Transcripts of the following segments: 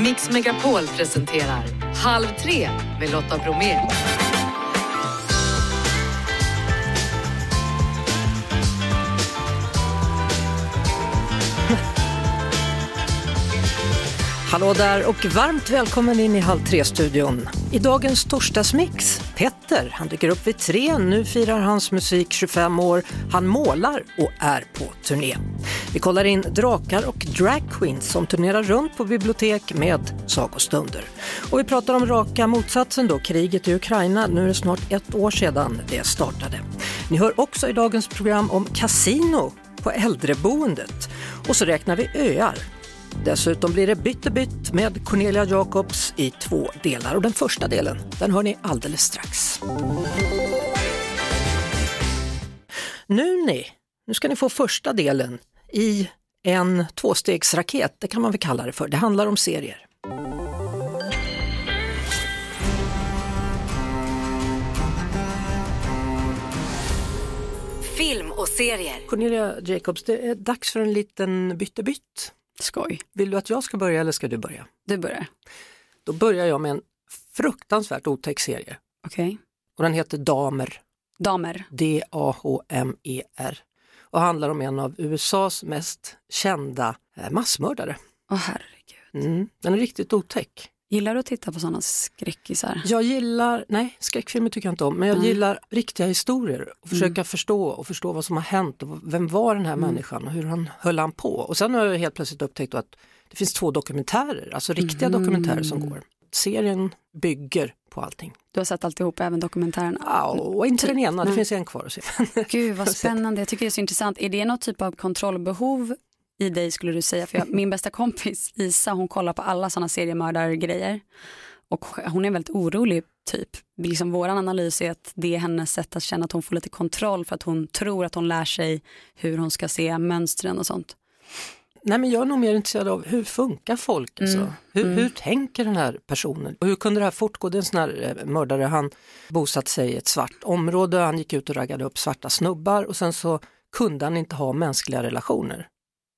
Mix Megapol presenterar Halv tre med Lotta Bromé. Hallå där och varmt välkommen in i Halv tre-studion. I dagens torsdagsmix, Petter, han dyker upp vid tre, nu firar hans musik 25 år, han målar och är på turné. Vi kollar in drakar och dragqueens som turnerar runt på bibliotek med sagostunder. Och vi pratar om raka motsatsen då, kriget i Ukraina, nu är det snart ett år sedan det startade. Ni hör också i dagens program om kasino på äldreboendet och så räknar vi öar Dessutom blir det bytte bytt med Cornelia Jacobs i två delar och den första delen den hör ni alldeles strax. Nu ni, nu ska ni få första delen i en tvåstegsraket, det kan man väl kalla det för. Det handlar om serier. Film och serier. Cornelia Jacobs, det är dags för en liten bytte bytt. Skoj. Vill du att jag ska börja eller ska du börja? Du börjar. Då börjar jag med en fruktansvärt otäck serie Okej. och den heter Damer. Damer. D-A-H-M-E-R och handlar om en av USAs mest kända eh, massmördare. Åh herregud. Mm, den är riktigt otäck. Gillar du att titta på sådana skräckisar? Jag gillar, nej skräckfilmer tycker jag inte om, men jag Nej. gillar riktiga historier och försöka förstå och förstå vad som har hänt och vem var den här människan och hur han höll han på. Och sen har jag helt plötsligt upptäckt att det finns två dokumentärer, alltså riktiga dokumentärer som går. Serien bygger på allting. Du har sett alltihop, även dokumentärerna? Ja, och inte den ena, det finns en kvar att se. Gud vad spännande, jag tycker det är så intressant. Är det något typ av kontrollbehov i dig skulle du säga? För jag, min bästa kompis Isa hon kollar på alla sådana seriemördargrejer och hon är en väldigt orolig typ. Liksom våran analys är att det är hennes sätt att känna att hon får lite kontroll för att hon tror att hon lär sig hur hon ska se mönstren och sånt. Nej men jag är nog mer intresserad av hur funkar folk? Alltså? Hur, hur tänker den här personen? Och hur kunde det här fortgå? Det är en sån här eh, mördare, han bosatt sig i ett svart område, han gick ut och raggade upp svarta snubbar och sen så kunde han inte ha mänskliga relationer.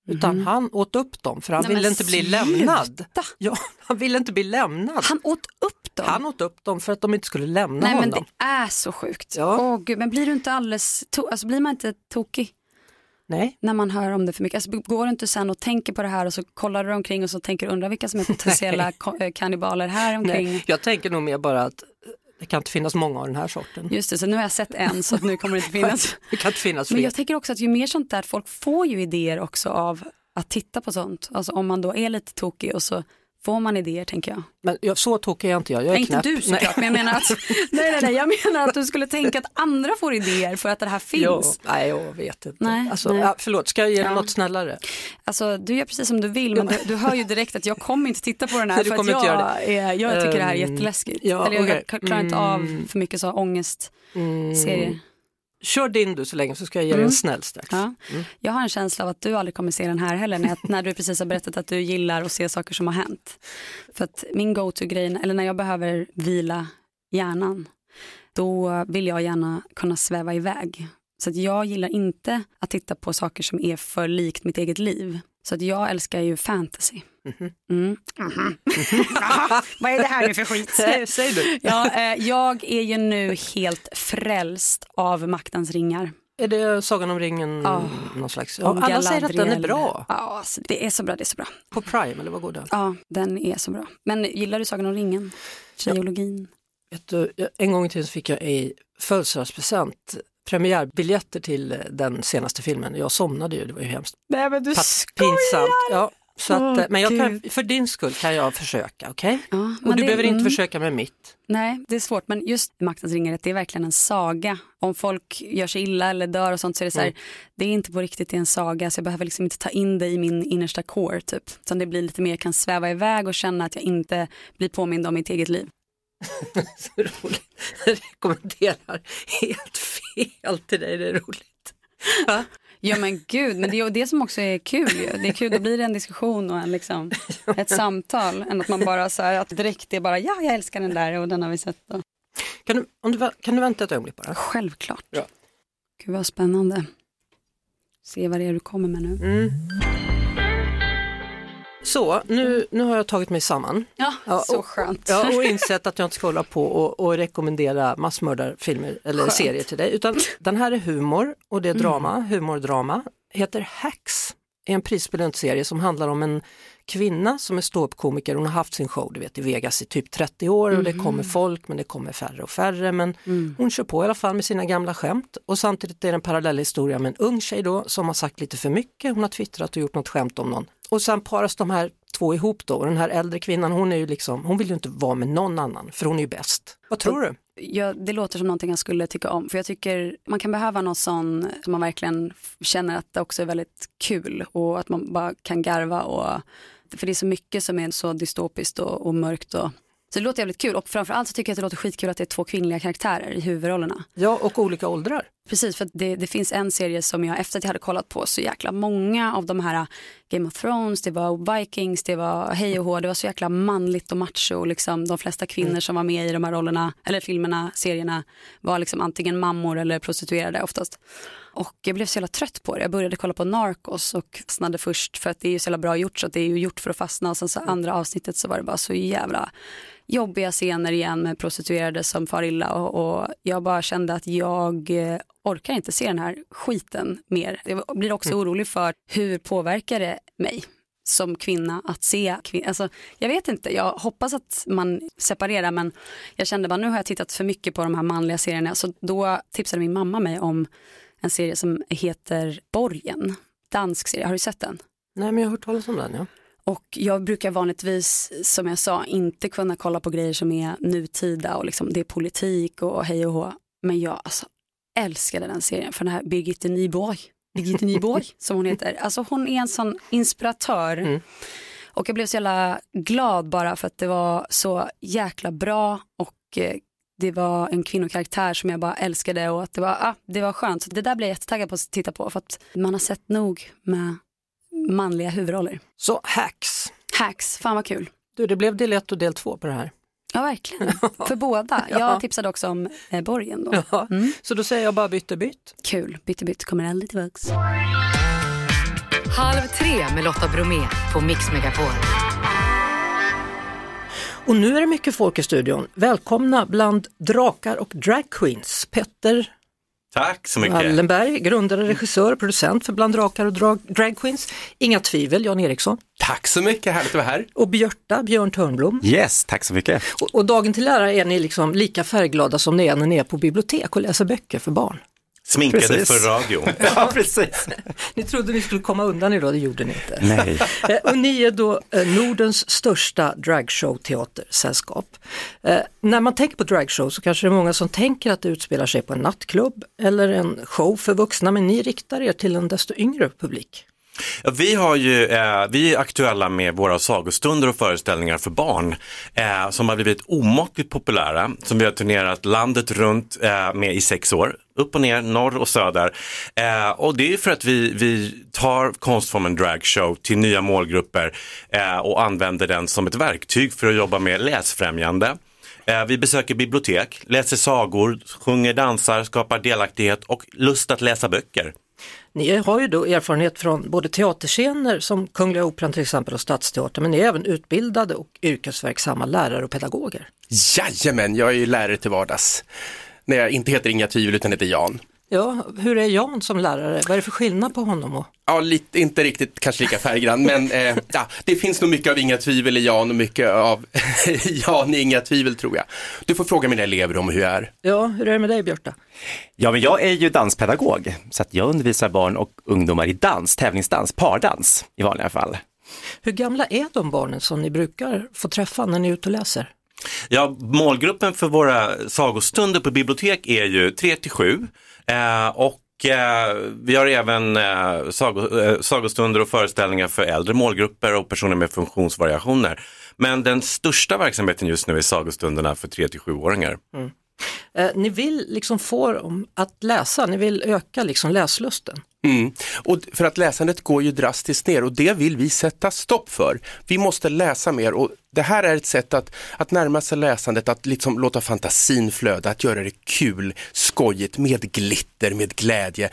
Utan han åt upp dem för han Nej, men ville inte bli sluta! lämnad. Ja, han ville inte bli lämnad. Han åt upp dem? Han åt upp dem för att de inte skulle lämna Nej men honom. det är så sjukt. Ja. Åh, gud, men blir du inte alldeles, alltså blir man inte tokig Nej, när man hör om det för mycket? Alltså, går du inte sen och tänker på det här och så kollar du omkring och så tänker du undra vilka som är potentiella eh, kannibaler här omkring. nej. Jag tänker nog mer bara att det kan inte finnas många av den här sorten. Just det, så nu har jag sett en så nu kommer det inte finnas. Det kan inte finnas Men fler. jag tänker också att ju mer sånt där, folk får ju idéer också av att titta på sånt. Alltså om man då är lite tokig och så får man idéer tänker jag. Men jag, så tokig är jag inte jag, jag är Nej, inte knäpp. du såklart, men jag menar, att, nej, nej, nej, jag menar att du skulle tänka att andra får idéer för att det här finns. Ja, nej, jag vet inte. Nej, alltså, nej. Ja, förlåt, ska jag ge dig Ja. något snällare? Alltså du gör precis som du vill men du, du hör ju direkt att jag kommer inte titta på den här Nej, för att inte jag, är, jag tycker det här är Ehm, jätteläskigt. ja, Eller jag k- klarar inte av Mm. för mycket så ångestserier. Kör din du så länge så ska jag ge dig Mm. en snäll strax. Ja. Jag har en känsla av att du aldrig kommer se den här heller när, jag, när du precis har berättat att du gillar att se saker som har hänt. För att min go-to-grej, eller när jag behöver vila hjärnan, då vill jag gärna kunna sväva iväg. Så att jag gillar inte att titta på saker som är för likt mitt eget liv. Så att jag älskar ju fantasy. Mm. Vad är det här nu för skit? Säg, säg du. Ja, eh, jag är ju nu helt frälst av Maktens ringar. Är det Sagan om ringen Ja. någon slags? Ja, alla säger att den är Galadriel. bra. Ja, alltså, det är så bra, det är så bra. På Prime eller vad går det? Ja, den är så bra. Men gillar du Sagan om ringen? Du, jag- en gång i tiden fick jag i födelsedagspresent premiärbiljetter till eh, den senaste filmen. Jag somnade ju, det var ju hemskt Nej men du pat- pinsamt. Ja, så att, eh, men jag kan, för din skull kan jag försöka, okej? Ja, Och du det- behöver inte mm. försöka med mitt. Nej, det är svårt. Men just Maktens ringar, det är verkligen en saga. Om folk gör sig illa eller dör och sånt så är det så här, Mm. det är inte på riktigt det är en saga så jag behöver liksom inte ta in det i min innersta core typ. Utan det blir lite mer, jag kan sväva iväg och känna att jag inte blir påmind om mitt eget liv. Så roligt. Jag rekommenderar helt fel till dig, det är roligt. Va? Ja men gud, men det är det som också är kul ju. Det är kul, då blir det en diskussion och en, liksom, ett samtal. Än att man bara så här, att direkt är bara ja jag älskar den där och den har vi sett. Kan du, om du, kan du vänta ett ögonblick bara? Självklart. Ja. Gud vad spännande. Se vad det är du kommer med nu. Mm. Så, nu, nu har jag tagit mig samman. Ja, Ja, så och- skönt. Ja, och insett att jag inte ska hålla på och, och rekommendera massmördarfilmer eller Skönt. serier till dig. Utan den här är humor och det är drama, humordrama. Heter Hacks, är en prisbelönt serie som handlar om en kvinna som är ståuppkomiker. Hon har haft sin show du vet, i Vegas i typ 30 år och det kommer folk men det kommer färre och färre. Men hon kör på i alla fall med sina gamla skämt och samtidigt är det en parallell historia med en ung tjej då som har sagt lite för mycket. Hon har twittrat och gjort något skämt om någon. Och sen paras de här två ihop då och den här äldre kvinnan hon är ju liksom, hon vill ju inte vara med någon annan för hon är ju bäst. Vad tror du? Ja, det låter som någonting jag skulle tycka om. För jag tycker man kan behöva någon sån som man verkligen känner att det också är väldigt kul och att man bara kan garva. Och, för det är så mycket som är så dystopiskt och, och mörkt. Och, så det låter jävligt kul och framförallt så tycker jag att det låter skitkul att det är två kvinnliga karaktärer i huvudrollerna. Ja, och olika åldrar. Precis, för det, det finns en serie som jag efter att jag hade kollat på så jäkla många av de här äh, Game of Thrones, det var Vikings, det var Hej och Hå, det var så jäkla manligt och macho. Liksom, de flesta kvinnor som var med i de här rollerna, eller filmerna, serierna var liksom antingen mammor eller prostituerade oftast. Och jag blev så jävla trött på det. Jag började kolla på Narcos och fastnade först för att det är ju så jävla bra gjort så att det är ju gjort för att fastna. Och sen så andra avsnittet så var det bara så jävla jobbiga scener igen med prostituerade som far illa. Och, och jag bara kände att jag eh, orkar inte se den här skiten mer. Jag blir också orolig för hur påverkar det mig som kvinna att se kvin- alltså, Jag vet inte, jag hoppas att man separerar men jag kände bara nu har jag tittat för mycket på de här manliga serierna. Så då tipsade min mamma mig om en serie som heter Borgen, dansk serie, har du sett den? Nej men jag har hört talas om den ja. Och jag brukar vanligtvis, som jag sa, inte kunna kolla på grejer som är nutida och liksom, det är politik och hej och hå. Men jag alltså, älskade den serien för den här Birgitte Nyborg, Birgitte Nyborg som hon heter. Alltså hon är en sån inspiratör. Och jag blev så jävla glad bara för att det var så jäkla bra och eh, det var en kvinnokaraktär som jag bara älskade och att det var, ah, det var skönt. Så det där blev jag jättetaggad på att titta på för att man har sett nog med manliga huvudroller. Så Hacks. Hacks, fan vad kul. Du, det blev del ett och del två på det här. Ja, verkligen. För båda. Jag tipsade också om eh, Borgen då. Ja. Så då säger jag bara bytte bytt. Kul, bytte bytt kommer aldrig tillbaks. Halv tre med Lotta Bromé på Mix Megapol. Och nu är det mycket folk i studion. Välkomna bland drakar och dragqueens. Petter Tack så mycket. Wallenberg, grundare, regissör, producent för Bland drakar och drag, dragqueens. Inga tvivel, Jan Eriksson. Tack så mycket, härligt att vara här. Och Björta, Björn Törnblom. Yes, tack så mycket. Och, och dagen till ära är ni liksom lika färgglada som ni är när ni är på bibliotek och läser böcker för barn. Sminkade Precis. för radio. Ja, precis. Ni trodde ni skulle komma undan idag, det gjorde ni inte. Nej. Eh, Och ni är då eh, Nordens största dragshow-teatersällskap. Eh, när man tänker på dragshow så kanske det är många som tänker att det utspelar sig på en nattklubb eller en show för vuxna, men ni riktar er till en desto yngre publik. Ja, Vi, har ju, eh, vi är aktuella med våra sagostunder och föreställningar för barn eh, som har blivit omåttligt populära, som vi har turnerat landet runt eh, med i sex år, upp och ner, norr och söder. Eh, och det är för att vi, vi tar konstformen dragshow till nya målgrupper eh, och använder den som ett verktyg för att jobba med läsfrämjande. Eh, vi besöker bibliotek, läser sagor, sjunger, dansar, skapar delaktighet och lust att läsa böcker. Ni har ju då erfarenhet från både teaterscener som Kungliga Operan till exempel och Stadsteatern, men ni är även utbildade och yrkesverksamma lärare och pedagoger. Jajamän, jag är ju lärare till vardags. När jag inte heter Inga Tvivel utan heter Jan. Ja, hur är Jan som lärare? Vad är det för skillnad på honom? Och... Ja, lite, inte riktigt kanske lika färggrann, men eh, ja, det finns nog mycket av Inga Tvivel i Jan och mycket av Jan i Inga Tvivel tror jag. Du får fråga mina elever om hur jag är. Ja, hur är det med dig Björta? Ja, men jag är ju danspedagog, så att jag undervisar barn och ungdomar i dans, tävlingsdans, pardans i vanliga fall. Hur gamla är de barnen som ni brukar få träffa när ni är ute och läser? Ja, målgruppen för våra sagostunder på bibliotek är ju 3 till 7 eh, och eh, vi har även eh, eh, sagostunder och föreställningar för äldre målgrupper och personer med funktionsvariationer. Men den största verksamheten just nu är sagostunderna för 3 till 7-åringar. Mm. Eh, ni vill liksom få dem att läsa, ni vill öka liksom läslusten. Mm. Och för att läsandet går ju drastiskt ner och det vill vi sätta stopp för. Vi måste läsa mer och det här är ett sätt att, att närma sig läsandet, att liksom låta fantasin flöda, att göra det kul, skojigt, med glitter, med glädje,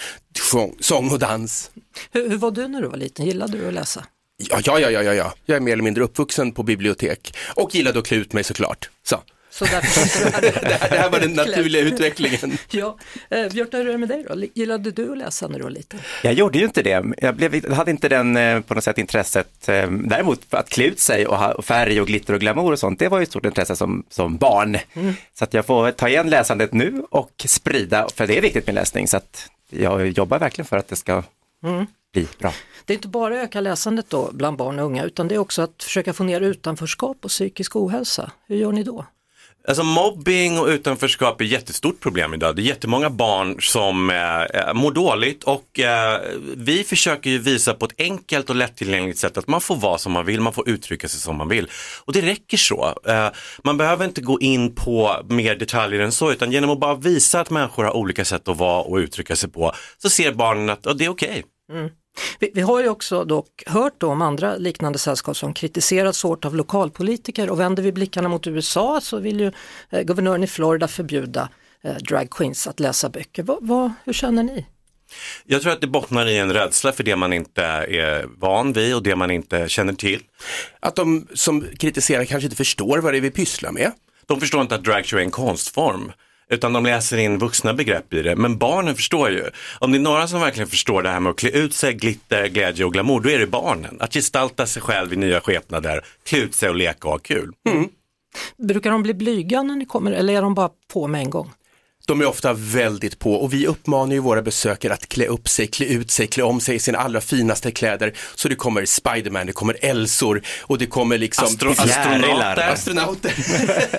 sång, sång och dans. Hur, hur var du när du var liten, gillade du att läsa? Ja, ja, ja, ja, ja, jag är mer eller mindre uppvuxen på bibliotek och gillade att klä ut mig såklart. Så. Så därför det, här, det här var den naturliga utvecklingen. Ja. Eh, Björn, hur är det med dig då? Gillade du att läsa när du var liten? Jag gjorde ju inte det. Jag blev, hade inte den eh, på något sätt intresset. Eh, däremot att klä ut sig och ha färg och glitter och glamour och sånt, det var ju ett stort intresse som, som barn. Mm. Så att jag får ta igen läsandet nu och sprida, för det är viktigt med läsning. Så att jag jobbar verkligen för att det ska mm. bli bra. Det är inte bara öka läsandet då bland barn och unga utan det är också att försöka få ner utanförskap och psykisk ohälsa. Hur gör ni då? Alltså mobbing och utanförskap är ett jättestort problem idag. Det är jättemånga barn som eh, eh, mår dåligt och eh, vi försöker ju visa på ett enkelt och lättillgängligt sätt att man får vara som man vill, man får uttrycka sig som man vill. Och det räcker så. Eh, man behöver inte gå in på mer detaljer än så, utan genom att bara visa att människor har olika sätt att vara och uttrycka sig på, så ser barnen att oh, det är okej. Okay. Mm. Vi, vi, har ju också dock hört om andra liknande sällskap som kritiserats hårt av lokalpolitiker och vänder vi blickarna mot USA så vill ju eh, guvernören i Florida förbjuda eh, drag queens att läsa böcker. Va, va, hur känner ni? Jag tror att det bottnar i en rädsla för det man inte är van vid och det man inte känner till. Att de som kritiserar kanske inte förstår vad det är vi pysslar med. De förstår inte att dragshow är en konstform. Utan de läser in vuxna begrepp i det. Men barnen förstår ju. Om det är några som verkligen förstår det här med att klä ut sig, glitter, glädje och glamour, då är det barnen. Att gestalta sig själv i nya skepnader, klä ut sig och leka och ha kul. Mm. Brukar de bli blyga när ni kommer eller är de bara på med en gång? De är ofta väldigt på och vi uppmanar ju våra besökare att klä upp sig, klä ut sig, klä om sig i sina allra finaste kläder. Så det kommer Spiderman, det kommer Elsor och det kommer liksom Astro astronauter, astronauter.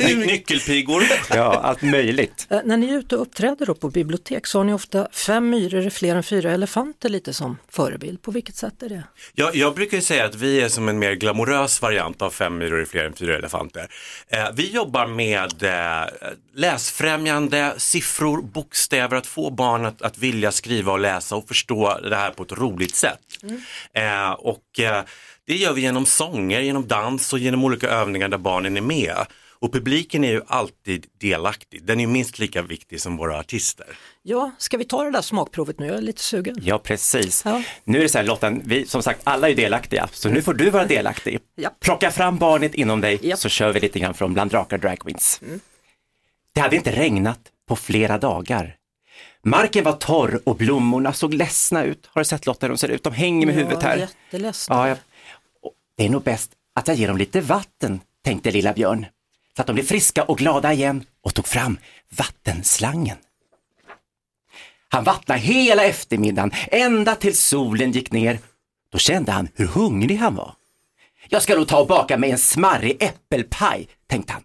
Ny nyckelpigor. Ja, allt möjligt. Äh, när ni är ute och uppträder då på bibliotek så har ni ofta fem myror är fler än fyra elefanter lite som förebild. På vilket sätt är det? Ja, jag brukar säga att vi är som en mer glamorös variant av fem myror är fler än fyra elefanter. Eh, vi jobbar med eh, läsfrämjande, siffror, bokstäver, att få barn att, att vilja skriva och läsa och förstå det här på ett roligt sätt. Mm. Eh, och eh, det gör vi genom sånger, genom dans och genom olika övningar där barnen är med. Och publiken är ju alltid delaktig. Den är minst lika viktig som våra artister. Ja, ska vi ta det där smakprovet nu? Jag är lite sugen. Ja, precis. Ja. Nu är det så här Lotta, vi, som sagt alla är delaktiga, så nu får du vara delaktig. Ja. Plocka fram barnet inom dig ja. så kör vi lite grann från Bland drakar Drag Queens. Mm. Det hade inte regnat på flera dagar. Marken var torr och blommorna såg ledsna ut. Har du sett Lotta hur de ser ut? De hänger med ja, huvudet här. Ja, jag... Det är nog bäst att jag ger dem lite vatten, tänkte lilla Björn. Så att de blir friska och glada igen och tog fram vattenslangen. Han vattnade hela eftermiddagen, ända till solen gick ner. Då kände han hur hungrig han var. Jag ska nog ta och baka mig en smarrig äppelpaj, tänkte han.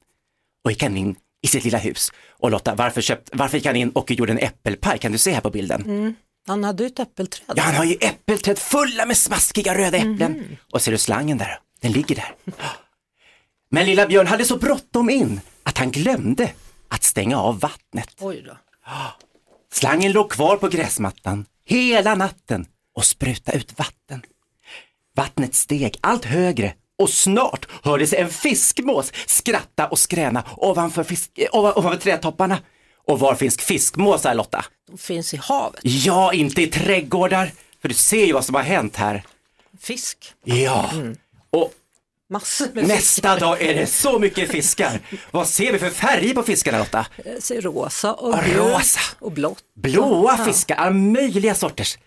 Och gick han in i sitt lilla hus. Och Lotta, varför, köpt, varför gick han in och gjorde en äppelpaj? Kan du se här på bilden? Mm. Han hade ju ett äppelträd. Ja, han har ju äppelträd fulla med smaskiga röda äpplen. Mm. Och ser du slangen där? Den ligger där. Men lilla Björn hade så bråttom in att han glömde att stänga av vattnet. Oj då. Slangen låg kvar på gräsmattan hela natten och sprutade ut vatten. Vattnet steg allt högre och snart hördes en fiskmås skratta och skräna ovanför, fisk, ovan, ovanför trädtopparna. Och var finns fiskmåsar Lotta? De finns i havet. Ja, inte i trädgårdar. För du ser ju vad som har hänt här. Fisk. Ja, mm. och Massor med Nästa fiskar. dag är det så mycket fiskar. Vad ser vi för färger på fiskarna Lotta? Jag ser rosa och rosa. och blått. Blåa fiskar, alla möjliga sorters.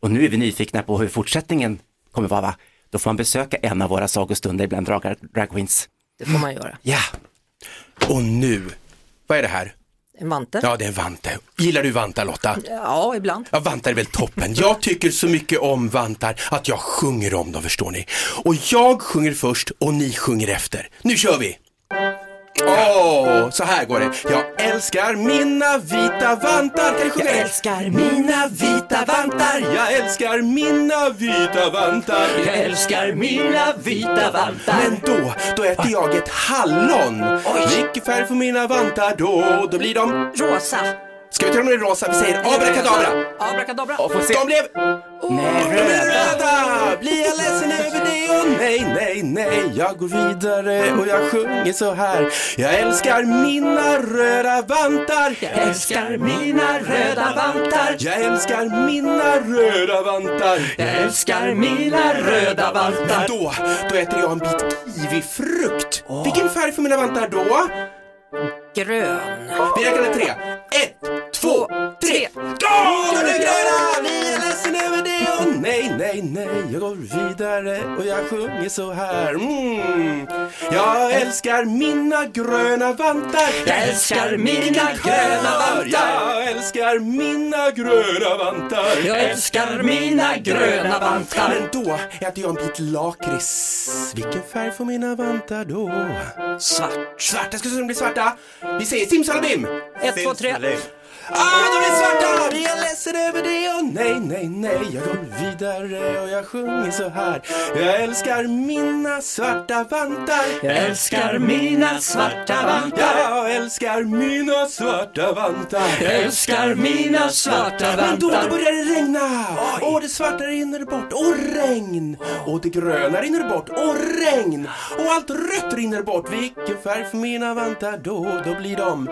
Och nu är vi nyfikna på hur fortsättningen kommer vara då får man besöka en av våra sagostunder bland drag, drag queens. Det får man göra. Ja. Och nu, vad är det här? En vante. Ja, det är en vante. Gillar du vantar Lotta? Ja, ibland. Ja, vantar är väl toppen. Jag tycker så mycket om vantar att jag sjunger om dem, förstår ni. Och jag sjunger först och ni sjunger efter. Nu kör vi! Åh, oh, så här går det. Jag älskar mina vita vantar. Kan sjunga Jag älskar mina vita vantar. Jag älskar mina vita vantar. Jag älskar mina vita vantar. Men då, då äter jag ett hallon. Oj. Vilken färg får mina vantar då? Då blir de rosa. Ska vi ta dem i rosa? Vi säger abrakadabra. Abrakadabra. De blev... Oh, nej, röda. röda. Blir jag ledsen över det? Och nej, nej, nej, jag går vidare och jag sjunger så här. Jag älskar mina röda vantar. Jag älskar mina röda vantar. Jag älskar mina röda vantar. Jag älskar mina röda vantar. Då, då äter jag en bit kiwifrukt. Vilken färg får mina vantar då? Grön. Vi räknar till tre. Ett, två, tre. Då är gröna! Vi är ledsen över det och nej, nej, nej. Jag går vidare och jag sjunger så här. Mm. Jag älskar mina gröna vantar. Jag älskar mina gröna vantar. Jag älskar mina gröna vantar. Jag älskar mina gröna vantar. Men då äter jag en bit lakrits. Vilken färg får mina vantar då? Svart. Svarta ska de bli svarta. Vi säger simsalabim. Ett, två, tre. Ah, de är svarta! Vi är ledsen över det och nej, nej, nej. Jag går vidare och jag sjunger så här. Jag älskar mina svarta vantar. Jag älskar mina svarta vantar. Jag älskar mina svarta vantar. Jag älskar mina svarta Men då, då vantar. börjar det regna och det svarta rinner bort och regn och det gröna rinner bort och regn och allt rött rinner bort. Vilken färg får mina vantar då? Då blir de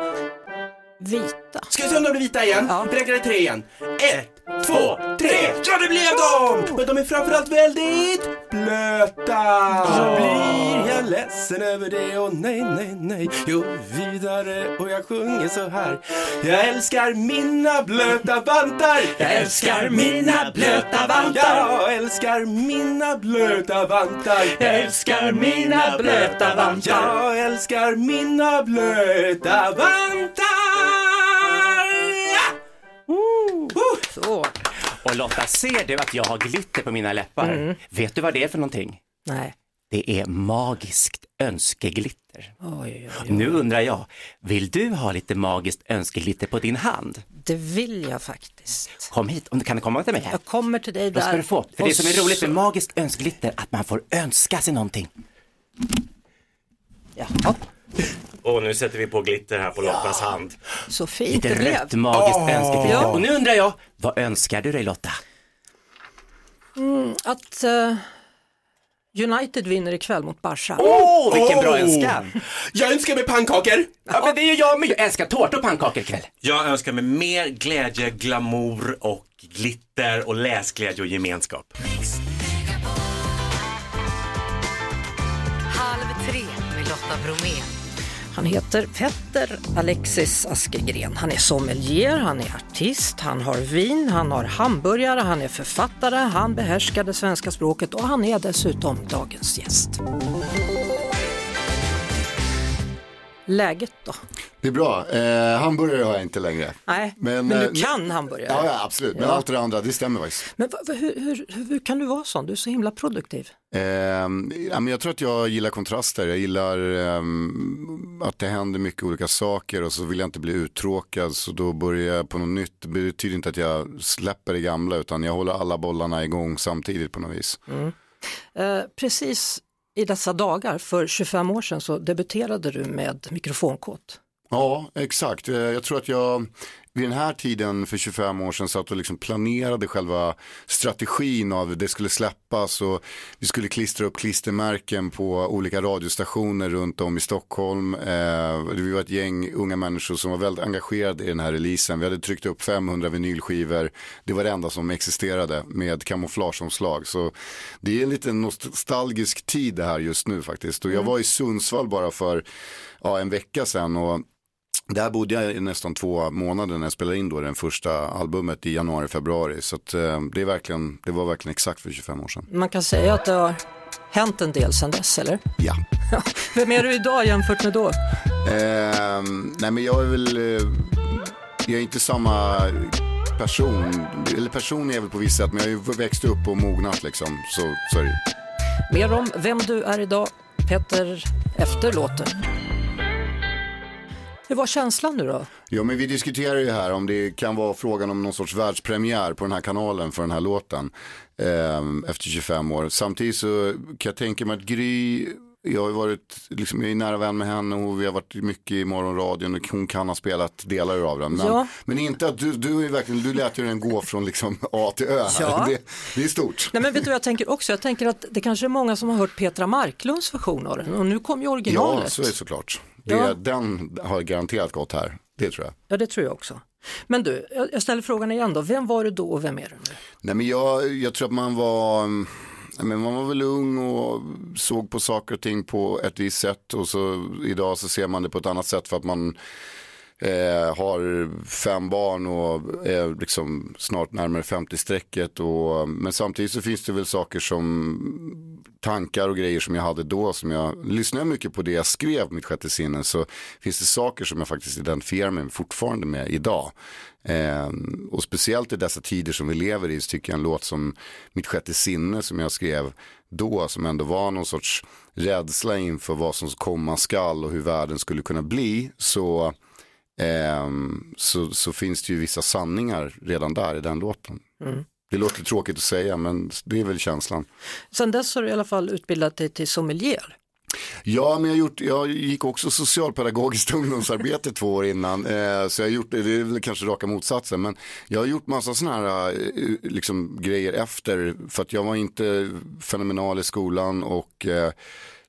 Vita. Ska vi se om de blir vita igen? Ja. Vi räknar till tre igen. Ett, två, tre. Ja, det blev de! Men de är framförallt väldigt blöta. Så blir jag ledsen över det och nej, nej, nej. Jo, vidare och jag sjunger så här. Jag älskar mina blöta vantar. Jag älskar mina blöta vantar. Jag älskar mina blöta vantar. Jag älskar mina blöta vantar. Jag älskar mina blöta vantar. Så. Och Lotta, ser du att jag har glitter på mina läppar? Vet du vad det är för någonting? Nej. Det är magiskt önskeglitter. Oj, oj, oj. Nu undrar jag, vill du ha lite magiskt önskeglitter på din hand? Det vill jag faktiskt. Kom hit, om du kan komma till mig här. Jag kommer till dig där. Vad ska du få? För det som är roligt med magiskt önskeglitter, att man får önska sig någonting. Jaha, Och nu sätter vi på glitter här på Lottas hand. så fint Lite det blev. rött magiskt önskeglitter. Ja. Och nu undrar jag, vad önskar du dig Lotta? Att eh, United vinner ikväll mot Barca. Åh, vilken bra Oh. önskan! Jag önskar mig pannkakor. Ja, men det är ju jag med. Jag älskar tårta och pannkakor ikväll. Jag önskar mig mer glädje, glamour och glitter och läsglädje och gemenskap. Halv tre med Lotta Bromé. Han heter Petter Alexis Askegren. Han är sommelier, han är artist, han har vin, han har hamburgare, han är författare, han behärskar det svenska språket och han är dessutom dagens gäst. Läget då? Det är bra. Eh, hamburgare har jag inte längre. Nej, men, eh, du kan hamburgare. Ja, ja absolut. Men Ja. allt det andra, det stämmer faktiskt. Men hur, hur, hur, kan du vara sån? Du är så himla produktiv. Eh, ja, men jag tror att jag gillar kontraster. Jag gillar ehm, att det händer mycket olika saker och så vill jag inte bli uttråkad så då börjar jag på något nytt. Det betyder inte att jag släpper det gamla utan jag håller alla bollarna igång samtidigt på något vis. Eh, precis i dessa dagar, för 25 år sedan, så debuterade du med mikrofonkåt. Ja, exakt. Eh, Jag tror att jag vid den här tiden för 25 år sedan satt och liksom planerade själva strategin av det skulle släppas och vi skulle klistra upp klistermärken på olika radiostationer runt om i Stockholm. Eh, Vi var ett gäng unga människor som var väldigt engagerade i den här releasen. Vi hade tryckt upp 500 vinylskivor. Det var det enda som existerade med kamouflageomslag. Så det är en lite nostalgisk tid det här just nu faktiskt. Och jag var i Sundsvall bara för ja, en vecka sedan och där bodde jag i nästan två månader när jag spelade in då den första albumet i januari, februari. Så att, eh, det, är verkligen, det var verkligen exakt för 25 år sedan. Man kan säga att det har hänt en del sedan dess, eller? Ja. Vem är du idag jämfört med då? Eh, nej men jag är väl, eh, jag är inte samma person. Eller person är jag väl på visst sätt men jag har ju växt upp och mognat liksom. Så, så är det. Mer om vem du är idag, Petter, efter låten. Hur var känslan nu då? Ja men vi diskuterar ju här om det kan vara frågan om någon sorts världspremiär på den här kanalen för den här låten. Eh, efter 25 år. Samtidigt så kan jag tänka mig att Gry jag har ju varit, liksom, jag är nära vän med henne och vi har varit mycket i morgonradion och hon kan ha spelat delar av den. Men, Ja. men inte att du, du är verkligen, du lät ju den gå från liksom A till Ö här. Ja. Det, det är stort. Nej men vet du vad jag tänker också? Jag tänker att det kanske är många som har hört Petra Marklunds version av den och nu kom ju originalet. Ja, så är det såklart. Det, Ja. Den har garanterat gått här, det tror jag. Ja, det tror jag också. Men du, jag ställer frågan igen då. Vem var du då och vem är du nu? Nej men jag, jag tror att man var, men man var väl ung och såg på saker och ting på ett visst sätt och så idag så ser man det på ett annat sätt för att man eh, har fem barn och är liksom snart närmare 50-strecket. Men samtidigt så finns det väl saker som tankar och grejer som jag hade då som jag lyssnade mycket på det jag skrev mitt sjätte sinne så finns det saker som jag faktiskt identifierar mig fortfarande med idag. Eh, och speciellt i dessa tider som vi lever i så tycker jag en låt som Mitt sjätte sinne som jag skrev då som ändå var någon sorts rädsla inför vad som komma skall och hur världen skulle kunna bli så, ehm, så, så finns det ju vissa sanningar redan där i den låten. Det låter tråkigt att säga men det är väl känslan. Sen dess har du i alla fall utbildat dig till sommelier. Ja, men jag, gjort, jag gick också socialpedagogiskt ungdomsarbete två år innan. Eh, så jag har gjort, det är väl kanske raka motsatsen, men jag har gjort massa sådana här eh, liksom, grejer efter. För att jag var inte fenomenal i skolan och eh,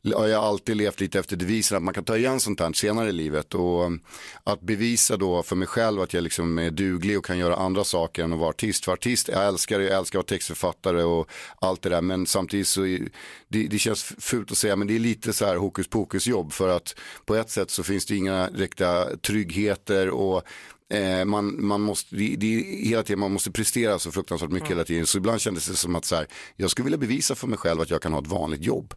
jag har alltid levt lite efter devisen att man kan ta igen sånt här senare i livet. Och um, att bevisa då för mig själv att jag liksom är duglig och kan göra andra saker än att vara artist. För artist, jag älskar det, jag älskar att vara textförfattare och allt det där. Men samtidigt så är, det, det känns fult att säga men det är lite så här hokus pokus jobb. För att på ett sätt så finns det inga riktiga tryggheter och Eh, man, man måste, det, det hela tiden, man måste prestera så fruktansvärt mycket hela tiden. Så ibland kändes det som att så här, jag skulle vilja bevisa för mig själv att jag kan ha ett vanligt jobb.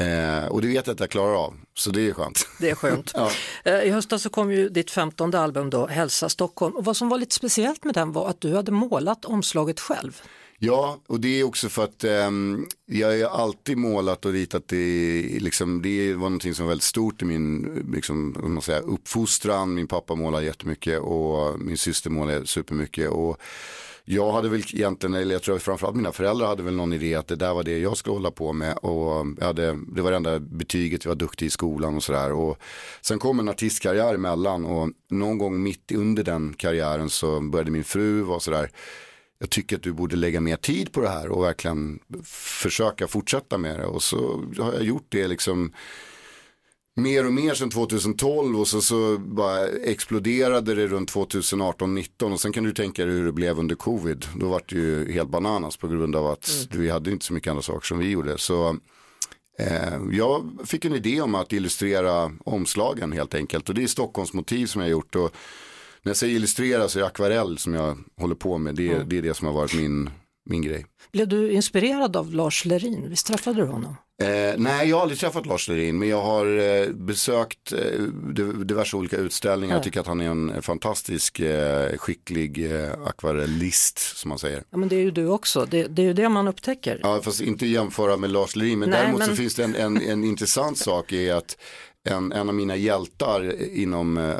Eh, och det vet jag att jag klarar av, så det är skönt. Det är skönt. Ja. Eh, I höstas så kom ju ditt femtonde album då, Hälsa Stockholm. Och vad som var lite speciellt med den var att du hade målat omslaget själv. Ja, och det är också för att ehm, jag har alltid målat och ritat. Det, liksom, det var någonting som var väldigt stort i min liksom, man säger, uppfostran. Min pappa målar jättemycket och min syster målar supermycket. Och jag hade väl egentligen, eller jag tror framförallt mina föräldrar hade väl någon idé att det där var det jag skulle hålla på med. Och jag hade, det var det enda betyget, jag var duktig i skolan och sådär. Och sen kom en artistkarriär emellan och någon gång mitt under den karriären så började min fru vara sådär jag tycker att du borde lägga mer tid på det här och verkligen försöka fortsätta med det. Och så har jag gjort det liksom mer och mer sedan 2012 och så, så bara exploderade det runt 2018-19 och sen kan du tänka dig hur det blev under covid. Då var det ju helt bananas på grund av att vi hade inte så mycket andra saker som vi gjorde. Så eh, jag fick en idé om att illustrera omslagen helt enkelt och det är Stockholms motiv som jag har gjort. Och när jag säger illustrera så är det akvarell som jag håller på med. Det, är- det är det som har varit min, min grej. Blev du inspirerad av Lars Lerin? Visst träffade du honom? Eh, nej, jag har aldrig träffat Lars Lerin, men jag har eh, besökt eh, div- diverse olika utställningar. Ja. Jag tycker att han är en fantastisk, eh, skicklig eh, akvarellist, som man säger. Ja men det är ju du också, det, det är ju det man upptäcker. Ja, fast inte jämföra med Lars Lerin, men Nej, däremot så men- finns det en, en, en intressant sak i att en, en av mina hjältar inom eh,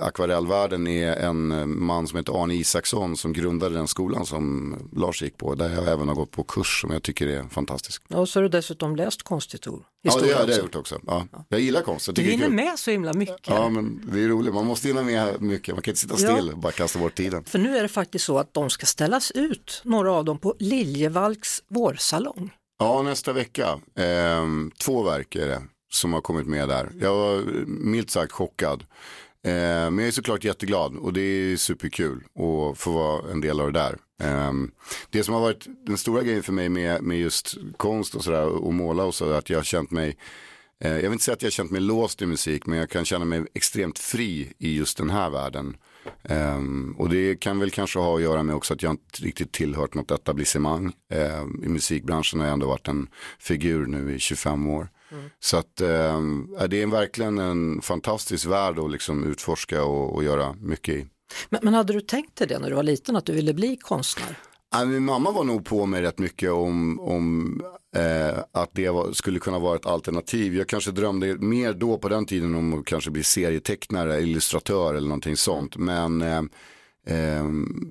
akvarellvärlden är en eh, man som heter Arne Isaksson som grundade den skolan som Lars gick på. Där jag även har gått på kurs som jag tycker är fantastisk. Och så har du dessutom läst konsthistoria. Ja, det har jag gjort också. Ja. Jag gillar konst. Jag Du hinner med så himla mycket. Ja, men det är roligt. Man måste hinna med mycket. Man kan inte sitta Ja. still och bara kasta bort tiden. För nu är det faktiskt så att de ska ställas ut, några av dem, på Liljevalchs vårsalong. Ja, nästa vecka. Ehm, två verk är det som har kommit med där. Jag var milt sagt chockad. Eh, men jag är såklart jätteglad och det är superkul att få vara en del av det där. Eh, det som har varit den stora grejen för mig med, med just konst och sådär och måla och så är att jag har känt mig eh, jag vill inte säga att jag har känt mig låst i musik men jag kan känna mig extremt fri i just den här världen. Ehm, och det kan väl kanske ha att göra med också att jag inte riktigt tillhört något etablissemang. Ehm, I musikbranschen har jag ändå varit en figur nu i 25 år. Så att ja, det är verkligen en fantastisk värld att liksom utforska och, och göra mycket i. Men, men hade du tänkt dig det när du var liten, att du ville bli konstnär? Min mamma var nog på mig rätt mycket om, om eh, att det var, skulle kunna vara ett alternativ. Jag kanske drömde mer då på den tiden om att kanske bli serietecknare, illustratör eller någonting sånt. Men eh,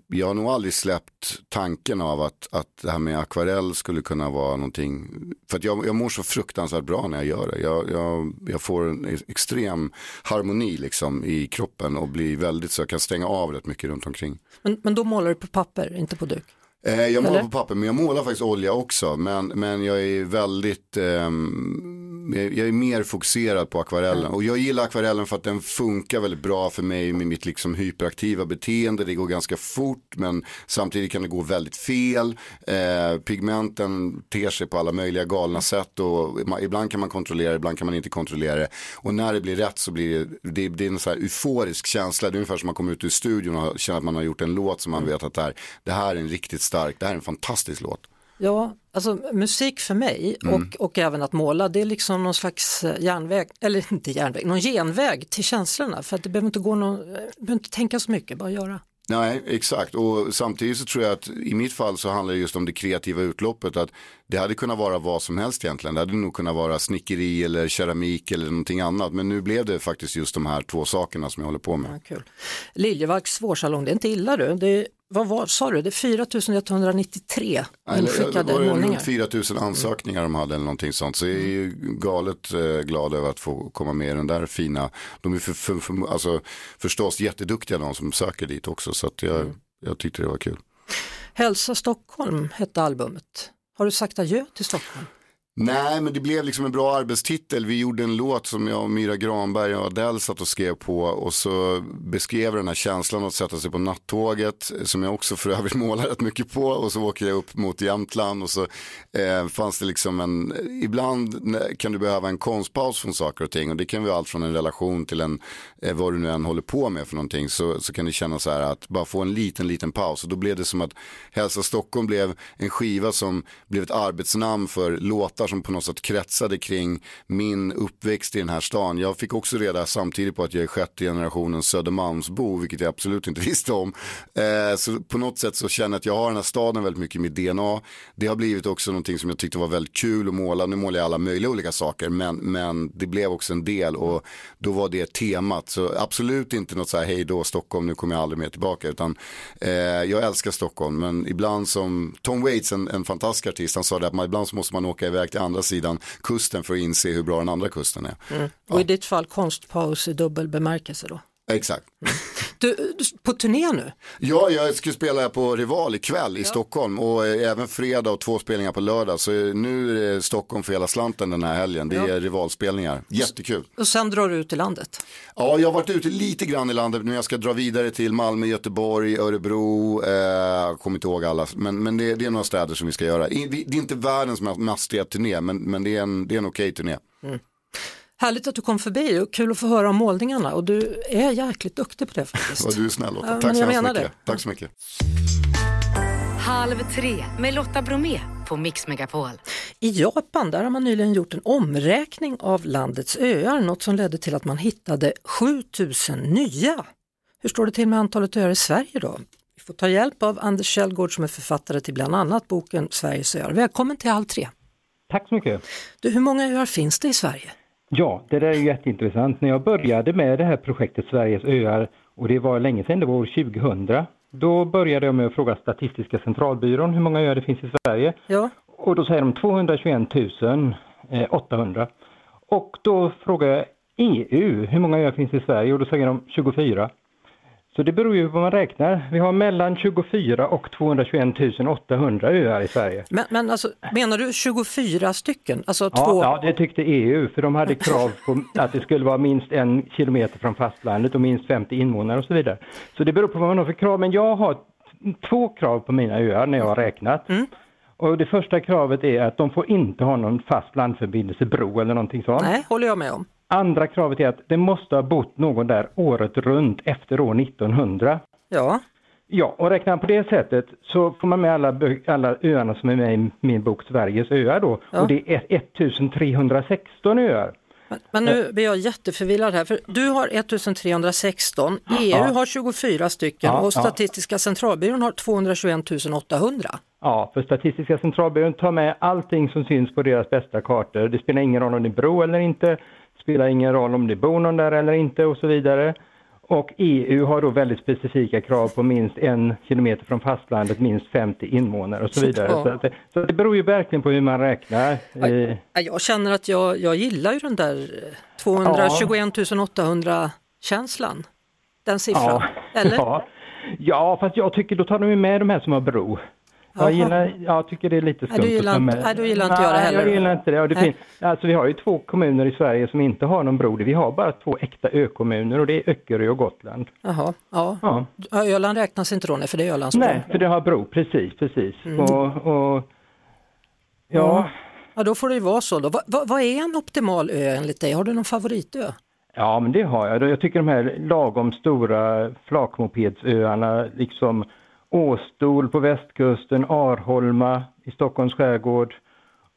jag har nog aldrig släppt tanken av att, att det här med akvarell skulle kunna vara någonting. För att jag, jag mår så fruktansvärt bra när jag gör det. Jag, jag, jag får en extrem harmoni liksom i kroppen och blir väldigt så jag kan stänga av rätt mycket runt omkring. Men, men då målar du på papper, inte på duk? Eh, jag målar Eller? på papper men jag målar faktiskt olja också. Men, men jag är väldigt, ehm, jag jag är mer fokuserad på akvarellen. Och jag gillar akvarellen för att den funkar väldigt bra för mig med mitt liksom hyperaktiva beteende. Det går ganska fort men samtidigt kan det gå väldigt fel. Eh, pigmenten ter sig på alla möjliga galna sätt och ibland kan man kontrollera det, ibland kan man inte kontrollera det. Och när det blir rätt så blir det, det, det är en så här euforisk känsla. Det är ungefär som man kommer ut ur studion och känner att man har gjort en låt som man vet att det här, det här är en riktigt stark, det här är en fantastisk låt. Ja, alltså musik för mig och, och även att måla det är liksom någon slags eh, järnväg, eller inte järnväg, någon genväg till känslorna för att det behöver inte gå någon, eh, behöver inte tänka så mycket, bara göra. Nej, exakt. Och samtidigt så tror jag att i mitt fall så handlar det just om det kreativa utloppet. Att det hade kunnat vara vad som helst egentligen. Det hade nog kunnat vara snickeri eller keramik eller någonting annat. Men nu blev det faktiskt just de här två sakerna som jag håller på med. Ja, kul. Liljevalchs vårsalong, det är inte illa du. Det vad var, sa du, det är 4193 Eller, inskickade det var det målningar. runt 4 000 ansökningar de hade eller någonting sånt. Så jag är ju galet eh, glad över att få komma med i den där fina. De är för, för, för, alltså, förstås jätteduktiga de som söker dit också. Så att jag, jag tyckte det var kul. Hälsa Stockholm hette albumet. Har du sagt adjö till Stockholm? Nej, men det blev liksom en bra arbetstitel. Vi gjorde en låt som jag och Myra Granberg och Adele satt och skrev på. Och så beskrev den här känslan att sätta sig på nattåget som jag också för övrigt målar rätt mycket på. Och så åker jag upp mot Jämtland och så eh, fanns det liksom en, ibland kan du behöva en konstpaus från saker och ting. Och det kan vara allt från en relation till en, eh, vad du nu än håller på med för någonting. Så, så kan det kännas så här att bara få en liten, liten paus. Och då blev det som att Hälsa Stockholm blev en skiva som blev ett arbetsnamn för låtar som på något sätt kretsade kring min uppväxt i den här stan. Jag fick också reda samtidigt på att jag är sjätte generationens Södermalmsbo, vilket jag absolut inte visste om. Eh, så på något sätt så känner jag att jag har den här staden väldigt mycket i mitt DNA. Det har blivit också någonting som jag tyckte var väldigt kul att måla. Nu målar jag alla möjliga olika saker, men, men det blev också en del och då var det temat. Så absolut inte något så här, hej då Stockholm, nu kommer jag aldrig mer tillbaka, utan eh, jag älskar Stockholm, men ibland som Tom Waits, en, en fantastisk artist, han sa det att man, ibland så måste man åka iväg till andra sidan kusten för att inse hur bra den andra kusten är. Och i ditt fall konstpaus i dubbel bemärkelse då. Exakt. Du, på turné nu? Ja, jag ska spela på Rival ikväll i Stockholm och eh, även fredag och två spelningar på lördag. Så eh, nu är det Stockholm för hela slanten den här helgen. Det är rivalspelningar. Jättekul. Och sen drar du ut i landet. Ja, jag har varit ute lite grann i landet nu. Jag ska dra vidare till Malmö, Göteborg, Örebro. Eh, jag kommer inte ihåg alla, men, men det, det är några städer som vi ska göra. Det är inte världens ma- mastiga turné, men, men det är en, det är en okej turné. Härligt att du kom förbi och kul att få höra om målningarna och du är jäkligt duktig på det faktiskt. Vad du är snäll Lotta. Tack så hemskt mycket. det. Tack så mycket. Halv tre med Lotta Bromé på Mix Megapol. I Japan där har man nyligen gjort en omräkning av landets öar, något som ledde till att man hittade 7000 nya. Hur står det till med antalet öar i Sverige då? Vi får ta hjälp av Anders Källgård som är författare till bland annat boken Sveriges öar. Välkommen till Halv tre. Tack så mycket. Du, hur många öar finns det i Sverige? Ja, det där är jätteintressant. När jag började med det här projektet Sveriges öar, och det var länge sedan, det var år 2000, då började jag med att fråga Statistiska centralbyrån hur många öar det finns i Sverige. Ja, Och då säger de 221 800. Och då frågar jag EU, hur många öar finns i Sverige? Och då säger de 24. Så det beror ju på vad man räknar. Vi har mellan 24 och 221 800 öar i Sverige. men, men alltså, menar du 24 stycken? Alltså Ja, två... ja, det tyckte EU, för de hade krav på att det skulle vara minst en kilometer från fastlandet och minst 50 invånare och så vidare. Så det beror på vad man har för krav, men jag har två krav på mina öar när jag har räknat. Och det första kravet är att de får inte ha någon fast landförbindelse, bro eller någonting sånt. Nej, håller jag med om. Andra kravet är att det måste ha bott någon där året runt efter år 1900. Ja, Ja, och räknar man på det sättet så får man med alla, alla öarna som är med i min bok Sveriges öar då. Ja. Och det är 1316 öar. men, men nu blir jag jätteförvirrad här, för du har 1316, EU har 24 stycken Ja, och ja. Statistiska centralbyrån har 221 800. Ja, för Statistiska centralbyrån tar med allting som syns på deras bästa kartor. Det spelar ingen roll om det är bro eller inte, spelar ingen roll om det bor någon där eller inte och så vidare. Och EU har då väldigt specifika krav på minst en kilometer från fastlandet, minst 50 invånare och så vidare. Ja. Så, att det, så det beror ju verkligen på hur man räknar. Eh, Ja, Jag känner att jag, jag gillar ju den där eh, 221 800 känslan. Den siffran. Eller? Ja. ja, fast jag tycker då tar de ju med de här som har bro. Jag, gillar, jag tycker det är lite Nej, skumt du gillar att inte- nej, du gillar inte jag det Nej, heller. jag gillar inte det. Och det Nej. finns, alltså, vi har ju två kommuner i Sverige som inte har någon bro. Vi har bara två äkta ökommuner och det är Öckerö och Gotland. Jaha, ja. Ja. Öland räknas inte då, nej, för det är Ölandsbron. Nej, för det har bro, precis, precis. Mm. Och, och, ja, Ja, då får det ju vara så då. Vad, vad, vad är en optimal ö enligt dig? Har du någon favoritö? ja, men det har jag. Jag tycker de här lagom stora flakmopedsöarna, liksom Åstol på västkusten, Arholma i Stockholms skärgård.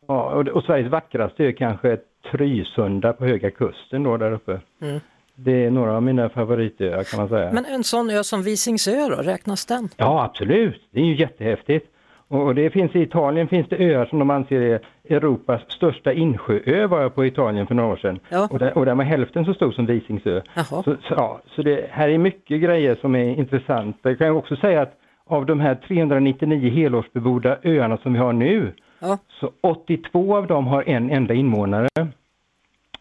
Ja, och, och Sveriges vackraste är kanske Trysunda på Höga Kusten då där uppe. Mm. Det är några av mina favoritöar kan man säga. Men en sån ö som Visingsö då, räknas den? Ja, absolut. Det är ju jättehäftigt. Och det finns i Italien finns det öar som de anser är Europas största insjöö var jag på Italien för några år sedan. Ja. Och, där, och den var hälften så stor som Visingsö. Så, så, ja, så det här är mycket grejer som är intressanta. Jag kan också säga att av de här 399 helårsbebodda öarna som vi har nu, Ja. så 82 av dem har en enda invånare.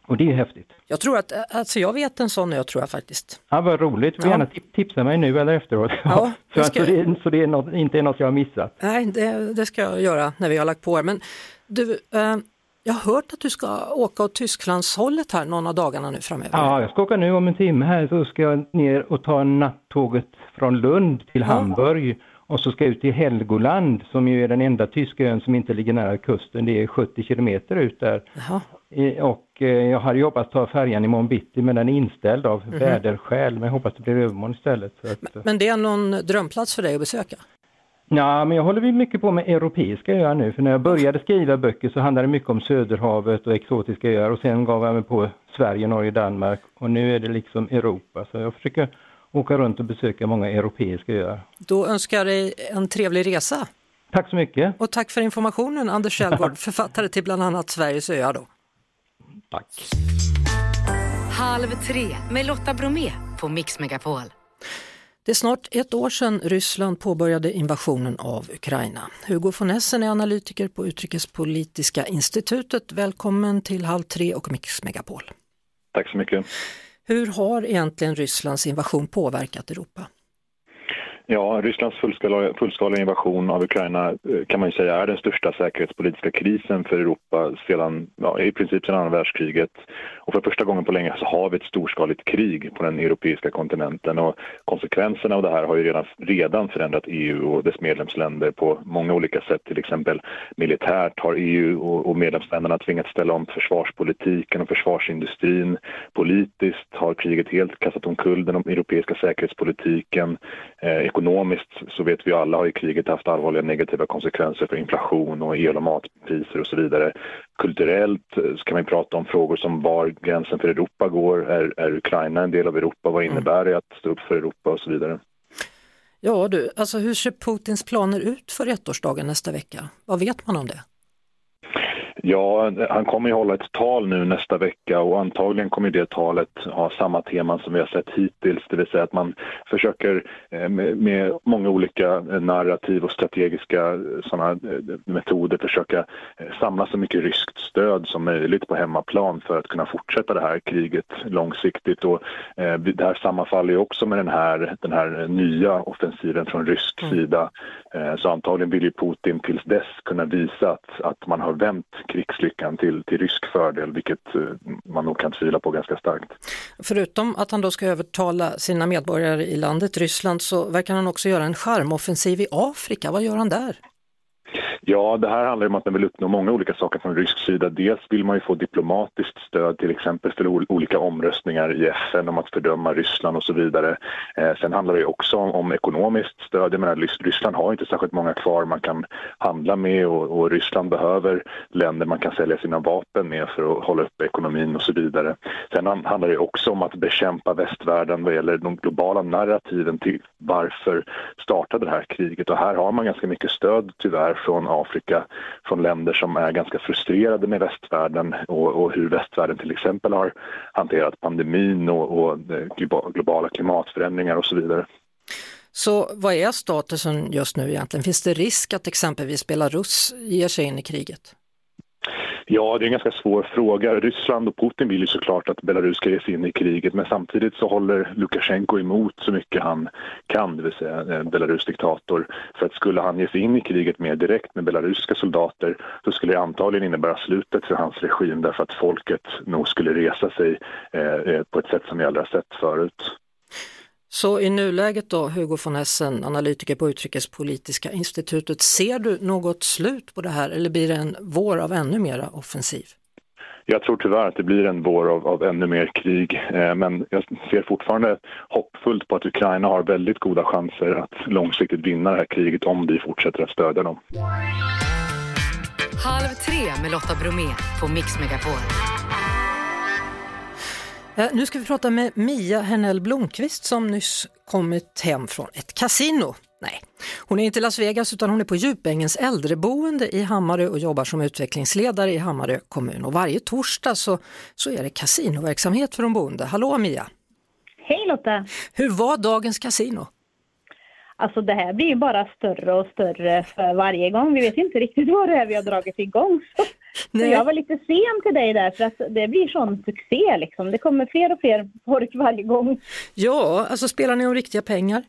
Och det är ju häftigt. Jag tror att, alltså jag vet en sån ö tror jag faktiskt. Ja, vad roligt. Du får Ja. gärna tip- tipsa mig nu eller efteråt. Ja, så, det ska så, det, så det är något, inte är något jag har missat. Nej, det, det ska jag göra när vi har lagt på er. Men du, eh, jag har hört att du ska åka åt Tysklandshållet här någon av dagarna nu framöver. Ja, jag ska åka nu om en timme här så ska jag ner och ta nattåget från Lund till Hamburg och så ska jag ut till Helgoland som ju är den enda tyska ön som inte ligger nära kusten. Det är 70 kilometer ut där. Jaha. Och eh, jag hade ju hoppats ta färjan imorgon bitti men den är inställd av väderskäl men jag hoppas det blir övermorgon istället. Att, eh, Men det är någon drömplats för dig att besöka? Ja, men jag håller mycket på med europeiska öar nu, för när jag började skriva böcker så handlade det mycket om Söderhavet och exotiska öar och sen gav jag mig på Sverige, Norge, Danmark och nu är det liksom Europa. Så jag försöker åka runt och besöka många europeiska öar. Då önskar jag dig en trevlig resa. Tack så mycket. Och tack för informationen Anders Kjellgård, författare till bland annat Sveriges öar då. Tack. Halv tre med Lotta Bromé på Mix Megapol. Det är snart ett år sedan Ryssland påbörjade invasionen av Ukraina. Hugo von Essen är analytiker på Utrikespolitiska institutet. Välkommen till Halv tre och Mix Megapol. Tack så mycket. Hur har egentligen Rysslands invasion påverkat Europa? Ja, Rysslands fullskaliga invasion av Ukraina eh, kan man ju säga är den största säkerhetspolitiska krisen för Europa sedan, ja, i princip sedan andra världskriget. Och för första gången på länge så har vi ett storskaligt krig på den europeiska kontinenten och konsekvenserna av det här har ju redan, redan förändrat EU och dess medlemsländer på många olika sätt. Till exempel militärt har EU och, och medlemsländerna tvingats ställa om försvarspolitiken och försvarsindustrin. Politiskt har kriget helt kastat omkull den europeiska säkerhetspolitiken. Eh, ekonomiskt så vet vi alla har ju kriget haft allvarliga negativa konsekvenser för inflation och el och matpriser och så vidare. Kulturellt eh, så kan man prata om frågor som var gränsen för Europa går. Är, är Ukraina en del av Europa? Vad innebär det att stå upp för Europa och så vidare? Ja du, alltså hur ser Putins planer ut för ettårsdagen nästa vecka? Vad vet man om det? Ja, han kommer ju hålla ett tal nu nästa vecka och antagligen kommer det talet ha samma teman som vi har sett hittills, det vill säga att man försöker eh, med, många olika eh, narrativ och strategiska sådana metoder försöka eh, samla så mycket ryskt stöd som möjligt på hemmaplan för att kunna fortsätta det här kriget långsiktigt. Och eh, det här sammanfaller ju också med den här, den här nya offensiven från rysk sida. Eh, så antagligen vill ju Putin tills dess kunna visa att, att man har vänt krigslyckan till, till rysk fördel, vilket eh, man nog kan tvivla på ganska starkt. Förutom att han då ska övertala sina medborgare i landet Ryssland så verkar han också göra en charmoffensiv i Afrika. Vad gör han där? Ja, det här handlar om att man vill uppnå många olika saker från rysk sida. Dels vill man ju få diplomatiskt stöd till exempel för olika omröstningar i FN om att fördöma Ryssland och så vidare. Eh, sen handlar det ju också om, om ekonomiskt stöd. Jag menar, Ryssland har inte särskilt många kvar man kan handla med och, och Ryssland behöver länder man kan sälja sina vapen med för att hålla uppe ekonomin och så vidare. Sen handlar det också om att bekämpa västvärlden vad gäller de globala narrativen till varför startade det här kriget och här har man ganska mycket stöd tyvärr från Afrika, från länder som är ganska frustrerade med västvärlden och, och hur västvärlden till exempel har hanterat pandemin och, och globala klimatförändringar och så vidare. Så vad är statusen just nu egentligen? Finns det risk att exempelvis Belarus ger sig in i kriget? Ja, det är en ganska svår fråga. Ryssland och Putin vill ju såklart att Belarus ska ge sig in i kriget men samtidigt så håller Lukasjenko emot så mycket han kan, det vill säga eh, Belarus diktator. För att skulle han ge sig in i kriget mer direkt med belarusiska soldater så skulle det antagligen innebära slutet för hans regim därför att folket nog skulle resa sig eh, eh på ett sätt som vi aldrig har sett förut. Så i nuläget då, Hugo von Essen, analytiker på Utrikespolitiska institutet, ser du något slut på det här eller blir det en vår av ännu mera offensiv? Jag tror tyvärr att det blir en vår av, av ännu mer krig, eh, men jag ser fortfarande hoppfullt på att Ukraina har väldigt goda chanser att långsiktigt vinna det här kriget om vi fortsätter att stödja dem. Halv tre med Lotta Bromé på Mix Megapol. Eh, nu ska vi prata med Mia Hernell Blomqvist som nyss kommit hem från ett kasino. Nej, hon är inte i Las Vegas utan hon är på Djupängens äldreboende i Hammarö och jobbar som utvecklingsledare i Hammarö kommun. Och varje torsdag så, så är det kasinoverksamhet för de boende. Hallå Mia! Hej Lotta! Hur var dagens kasino? Alltså det här blir ju bara större och större för varje gång. Vi vet inte riktigt vad det är vi har dragit igång. Så jag var lite sen till dig där för att det blir sån succé liksom. Det kommer fler och fler folk varje gång. Ja, alltså spelar ni om riktiga pengar?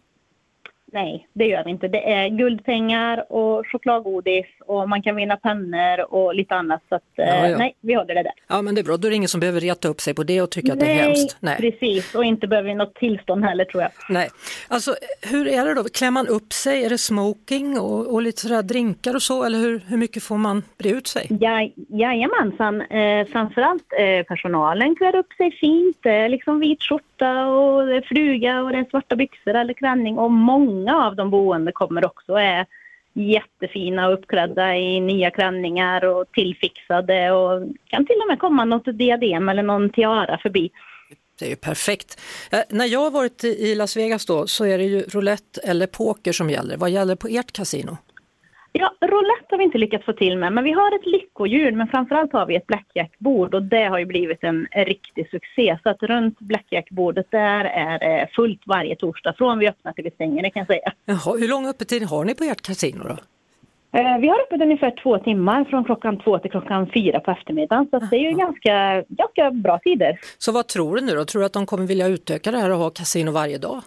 Nej, det gör vi inte. Det är guldpengar och chokladgodis och man kan vinna pennor och lite annat. Så att, ja, ja. Eh, nej, vi håller det där. Ja, men det är bra. Då är det ingen som behöver reta upp sig på det och tycka att nej, det är hemskt. Nej, precis. Och inte behöver vi något tillstånd heller tror jag. Nej. Alltså, hur är det då? Klär man upp sig? Är det smoking och, och lite sådär drinkar och så? Eller hur, hur mycket får man bre ut sig? Ja, jajamensan. Eh, framförallt eh, personalen klär upp sig fint. Är liksom vit skjorta och det är fluga och det är svarta byxor eller klänning och många av de boende kommer också och är jättefina och uppklädda i nya klänningar och tillfixade och kan till och med komma något diadem eller någon tiara förbi. Det är ju perfekt. Eh, när jag har varit i Las Vegas då så är det ju roulette eller poker som gäller. Vad gäller på ert kasino? Ja, roulette har vi inte lyckats få till med, men vi har ett lyckohjul, men framförallt har vi ett blackjackbord och det har ju blivit en riktig succé. Så att runt blackjackbordet där är det fullt varje torsdag från vi öppnar till vi stänger, det kan jag säga. Jaha, hur lång öppettid har ni på ert kasino då? Eh, vi har öppet ungefär två timmar från klockan två till klockan fyra på eftermiddagen. Så det är ju ganska, ganska bra tider. Så vad tror du nu då? Tror du att de kommer vilja utöka det här och ha kasino varje dag?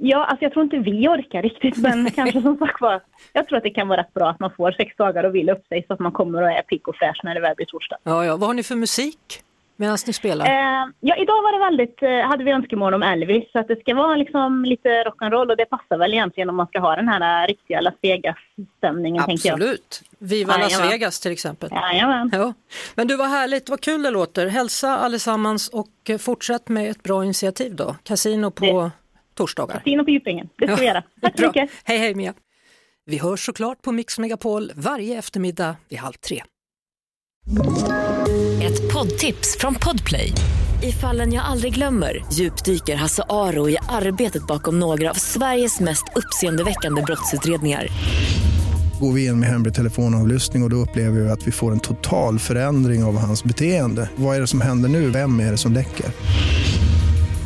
Ja, alltså jag tror inte vi orkar riktigt, men kanske som sagt var, jag tror att det kan vara rätt bra att man får sex dagar och vila upp sig så att man kommer och är pigg och fräsch när det väl blir torsdag. Ja, ja. Vad har ni för musik medan ni spelar? Eh, ja, idag var det väldigt, eh, hade vi önskemål om Elvis, så att det ska vara liksom lite rock'n'roll och det passar väl egentligen om man ska ha den här eh, riktiga Las Vegas-stämningen. Absolut. Viva ja, Las Vegas till exempel. Jajamän. Ja. Men du, var härligt, vad kul det låter. Hälsa allesammans och eh, fortsätt med ett bra initiativ då. Casino på det torsdagar. Kasino på Djupängen, det ska ja, vi göra. Tack så mycket. Hej hej Mia. Vi hörs såklart på Mix Megapol varje eftermiddag vid halv tre. Ett poddtips från Podplay. I fallen jag aldrig glömmer djupdyker Hasse Aro i arbetet bakom några av Sveriges mest uppseendeväckande brottsutredningar går vi in med hemlig telefonavlyssning och, och då upplever vi att vi får en total förändring av hans beteende. Vad är det som händer nu? Vem är det som läcker?